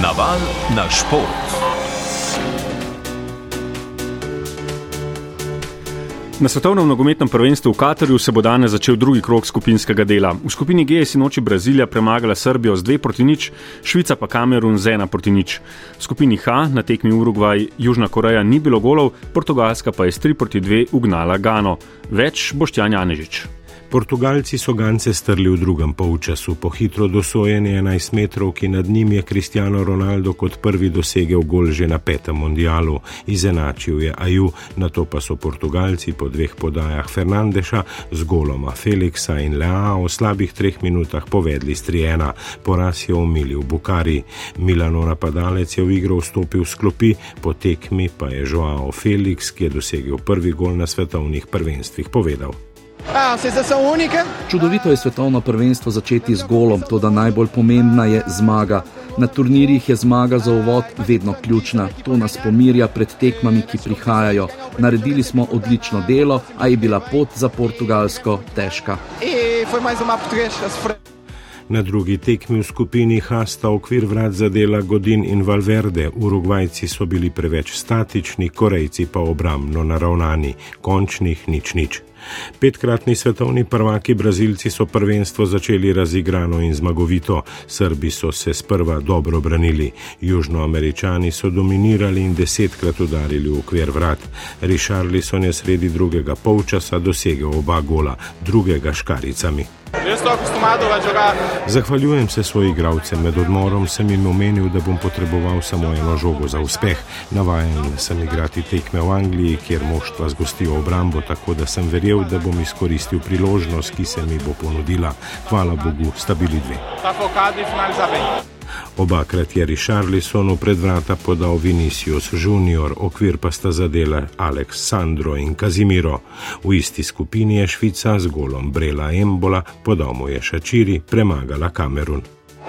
Naval na šport. Na svetovnem nogometnem prvenstvu v Katarju se bo danes začel drugi krok skupinskega dela. V skupini G je sinoči Brazilija premagala Srbijo z 2 proti nič, Švica pa Kamerun z 1 proti nič. V skupini H na tekmi Urugvaj Južna Koreja ni bilo golov, Portugalska pa je s 3 proti 2 ugnala Gano. Več boštjan Janežič. Portugalci so gance strli v drugem polčasu, po hitro dosojeni 11 metrov, ki nad njim je Cristiano Ronaldo kot prvi dosegel gol že na petem mundialu, izenačil je Aju, na to pa so Portugalci po dveh podajah Fernandeša z goloma Felixa in Lea v slabih treh minutah povedli s 3-1, poraz je omilil Bukari. Milano napadalec je v igro vstopil v sklopi, po tekmi pa je Joao Felix, ki je dosegel prvi gol na svetovnih prvenstvih, povedal. Ah, sensação única. Čudovito je svetovno prvenstvo začeti z golom, to da najbolj pomembna je zmaga. Na turnirjih je zmaga za uvod vedno ključna. To nas pomirja pred tekmami, ki prihajajo. Naredili smo odlično delo, a je bila pot za Portugalsko težka. E Na drugi tekmi v skupini H sta okvir vrat zadela Godin in Valverde, Urugvajci so bili preveč statični, Korejci pa obrambno naravnani, končnih nič nič. Petkratni svetovni prvaki Brazilci so prvenstvo začeli razigrano in zmagovito, Srbi so se sprva dobro branili, Južnoameričani so dominirali in desetkrat udarili v okvir vrat. Richarlison je sredi drugega polčasa dosegel oba gola, drugega škaricami. Zahvaljujem se svojim igralcem. Med odmorom sem jim omenil, da bom potreboval samo eno žogo za uspeh. Navajen sem igrati tekme v Angliji, kjer moštva zgostijo obrambo, tako da sem verjel, da bom izkoristil priložnost, ki se mi bo ponudila. Hvala Bogu, sta bili dve. Obakrat je Richarlisonu pred vrata podal Vinicius Junior, okvir pa sta zadela Aleksandro in Kazimiro. V isti skupini je Švica z golom Brela Embola, podal mu je Šačiri, premagala Kamerun.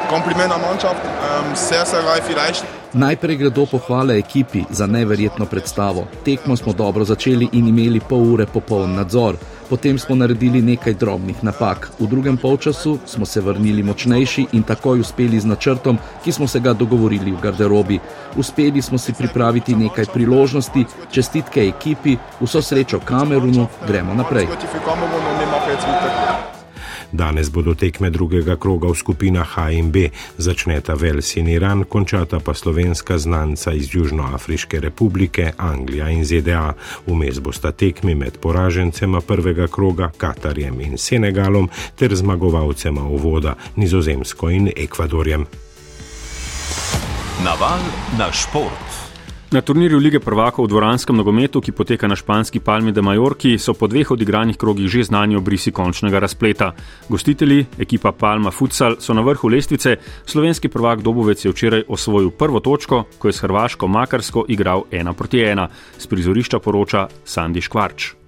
Kompliment na manšaft, um, vse se rajfi rajši. Najprej gredo pohvale ekipi za neverjetno predstavo. Tekmo smo dobro začeli in imeli pol ure popoln nadzor. Potem smo naredili nekaj drobnih napak. V drugem polčasu smo se vrnili močnejši in takoj uspeli z načrtom, ki smo se ga dogovorili v garderobi. Uspeli smo si pripraviti nekaj priložnosti, čestitke ekipi, vso srečo Kamerunu, gremo naprej. Danes bodo tekme drugega kroga v skupinah H in B, začneta Vels in Iran, končata pa slovenska znanca iz Južnoafriške republike, Anglija in ZDA. Vmes bosta tekmi med poražencema prvega kroga, Katarjem in Senegalom, ter zmagovalcema uvoda, Nizozemsko in Ekvadorjem. Naval na šport. Na turnirju lige prvakov v dvoranskem nogometu, ki poteka na španski Palmi de Majorki, so po dveh odigranih krogih že znani obrisi končnega razpleta. Gostitelji, ekipa Palma Futsal, so na vrhu lestvice, slovenski prvak Dobovec je včeraj osvojil prvo točko, ko je s Hrvaško Makarsko igral 1 proti 1. Z prizorišča poroča Sandi Škvarč.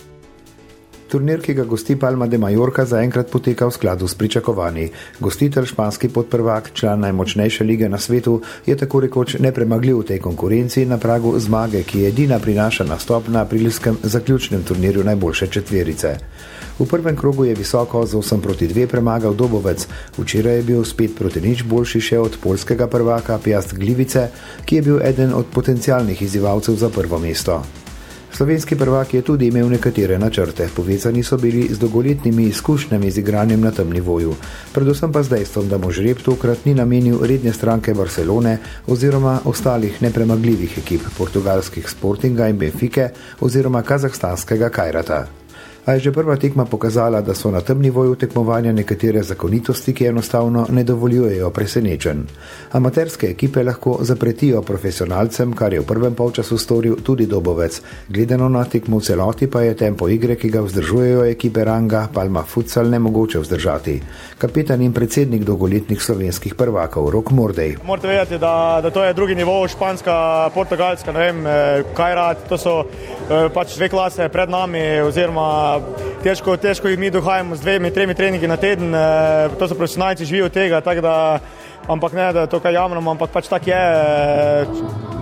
Turnir, ki ga gosti Palma de Mallorca, zaenkrat poteka v skladu s pričakovanji. Gostitelj, španski podprvak, član najmočnejše lige na svetu, je tako rekoč nepremagljiv v tej konkurenci na pragu zmage, ki edina prinaša nastop na aprilskem zaključnem turnirju najboljše četverice. V prvem krogu je visoko z 8 proti 2 premagal Dobovec, včeraj je bil spet proti nič boljši še od polskega prvaka Pjast Glivice, ki je bil eden od potencialnih izzivalcev za prvo mesto. Slovenski prvak je tudi imel nekatere načrte, povezani so bili z dolgoletnimi izkušnjami z igranjem na tem nivoju, predvsem pa z dejstvom, da možreb tokrat ni namenil redne stranke Barcelone oziroma ostalih nepremagljivih ekip portugalskih Sportinga in Benfike oziroma kazahstanskega Kajrata a je že prva tekma pokazala, da so na tem nivoju tekmovanja nekatere zakonitosti, ki enostavno ne dovoljujejo presenečen. Amaterske ekipe lahko zapretijo profesionalcem, kar je v prvem polčasu storil tudi Dobovec. Gledano na tekmo v celoti pa je tempo igre, ki ga vzdržujejo ekipe Ranga, Palma Futsal, ne mogoče vzdržati. Kapitan in predsednik dolgoletnih slovenskih prvakov, Rok Mordej. Morate vedeti, da, da to je drugi nivo, španska, portugalska, ne vem, eh, kaj rad, to so eh, pač dve klase pred nami oziroma težko, težko jih mi dohajamo z dvemi, tremi treningi na teden, eh, to so profesionalci, živijo od tega, da, ampak ne, da to kaj javno, ampak pač tak je.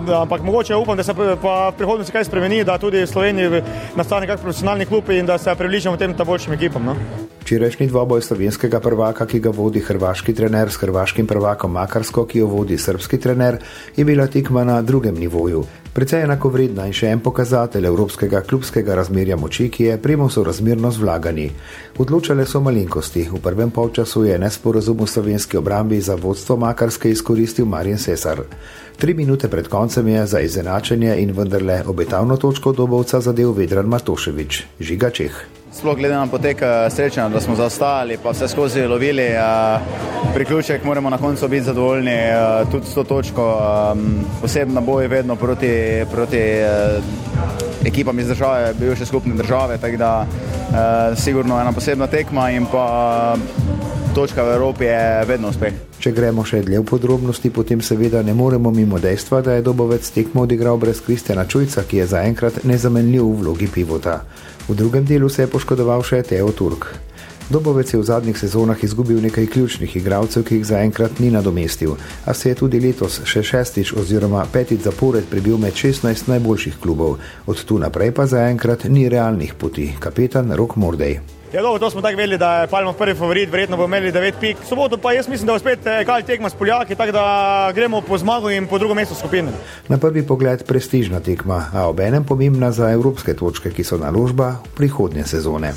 Da, ampak mogoče upam, da se pa v prihodnosti kaj spremeni, da tudi v Sloveniji nastane kakšen profesionalni klub in da se približamo tem ta boljšim ekipam. No? Včerajšnji dvoboj slovenskega prvaka, ki ga vodi hrvaški trener s hrvaškim prvakom Makarsko, ki jo vodi srpski trener, je bila tekma na drugem nivoju. Precej enakovredna in še en pokazatelj evropskega klubskega razmerja moči, ki je premo so razmerno zvlagani. Odločale so malenkosti. V prvem polčasu je nesporazum v slovenski obrambi za vodstvo Makarske izkoristil Marjen Cesar. Tri minute pred koncem je za izenačenje in vendarle obetavno točko dobovca zadev Vedran Matoševič, Žiga Čeh. Sploh glede na potek eh, srečanja, da smo zaostajali, pa vse skozi lovili eh, priključek, moramo na koncu biti zadovoljni. Eh, tudi s to točko, posebno boj vedno proti, proti ekipam iz države, bivše skupne države. Tako da, sigurno ena posebna tekma in pa točka v Evropi je vedno uspeh. Če gremo še dlje v podrobnosti, potem seveda ne moremo mimo dejstva, da je Dobovec tekmo odigral brez Kristjana Čujca, ki je zaenkrat nezamenljiv v vlogi pivota. V drugem delu se je poškodoval še Teo Turk. Dobovec je v zadnjih sezonah izgubil nekaj ključnih igralcev, ki jih zaenkrat ni nadomestil, a se je tudi letos še šestič oziroma petič zapored prebil med 16 najboljših klubov. Od tu naprej pa zaenkrat ni realnih poti. Kapetan Rok Mordej. Ja, dobro, to smo tako vedeli, da je Palma prvi favorit, verjetno bomo imeli 9 pik. Soboto pa jaz mislim, da bo spet eh, kaj tekma s Poljaki, tako da gremo po zmagu in po drugem mestu skupine. Na prvi pogled prestižna tekma, a obenem pomembna za evropske točke, ki so naložba prihodnje sezone.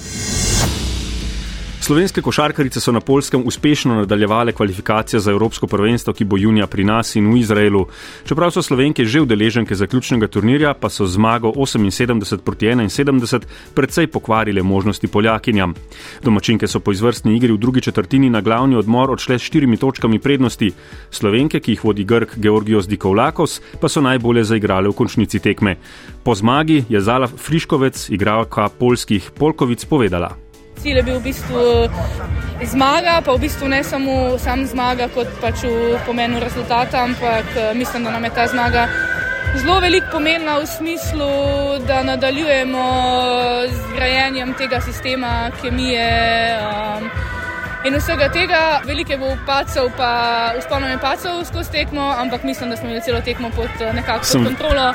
Slovenske košarkarice so na Polskem uspešno nadaljevale kvalifikacije za Evropsko prvenstvo, ki bo junija pri nas in v Izraelu. Čeprav so Slovenke že udeleženke zaključnega turnirja, pa so zmago 78 proti 71 predvsej pokvarile možnosti Poljakinjam. Domačinke so po izvrstni igri v drugi četrtini na glavni odmor odšle s štirimi točkami prednosti. Slovenke, ki jih vodi Grk Georgios Dikovlakos, pa so najbolje zaigrale v končnici tekme. Po zmagi je Zala Friškovec, igralka polskih Polkovic, povedala cilj je bil v bistvu zmaga, pa v bistvu ne samo sam zmaga, kot pač v pomenu rezultata, ampak eh, mislim, da nam je ta zmaga zelo veliko pomenila v smislu, da nadaljujemo z grajenjem tega sistema kemije. Um, In vsega tega, veliko je bilo pacov, pa uspomnim je pacov skozi tekmo, ampak mislim, da smo imeli celo tekmo pod eh, nekakšno kontrolo.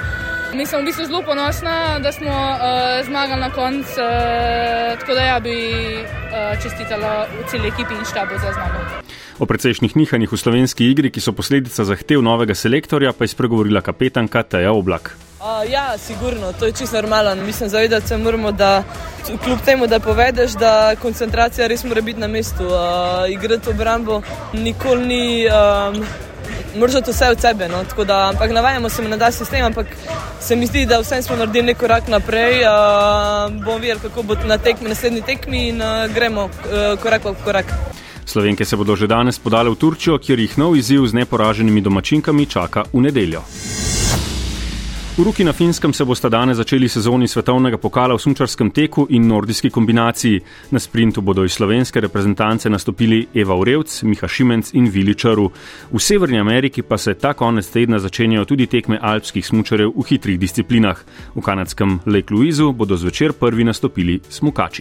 Mi smo v bistvu zelo ponosni, da smo uh, zmagali na koncu, uh, tako da ja bi uh, čestitala celi ekipi in štabu za zmago. O precejšnjih nihanjih v slovenski igri, ki so posledica zahtev novega selektorja, pa je spregovorila kapetanka Taja Oblak. Uh, ja, sigurno, to je čisto normalno. Mislim, zavedati se moramo, da kljub temu, da povedeš, da koncentracija res mora biti na mestu. Uh, igrati obrambo nikoli ni. Um, Moraš vse od sebe, no? da, ampak navajamo se na ta sistem, ampak se mi zdi, da vsem smo naredili neki korak naprej. Uh, bomo videli, kako bo na tekmi, naslednji tekmi in uh, gremo uh, korak po korak. Slovenke se bodo že danes podale v Turčijo, kjer jih nov izziv z neporaženimi domačinkami čaka v nedeljo. V Ruki na Finskem se bosta danes začeli sezoni svetovnega pokala v sunčarskem teku in nordijski kombinaciji. Na sprintu bodo iz slovenske reprezentance nastopili Eva Urevc, Miha Šimenc in Vili Čaru. V Severni Ameriki pa se ta konec tedna začenjajo tudi tekme alpskih smučarev v hitrih disciplinah. V kanadskem Lake Louisu bodo zvečer prvi nastopili smukači.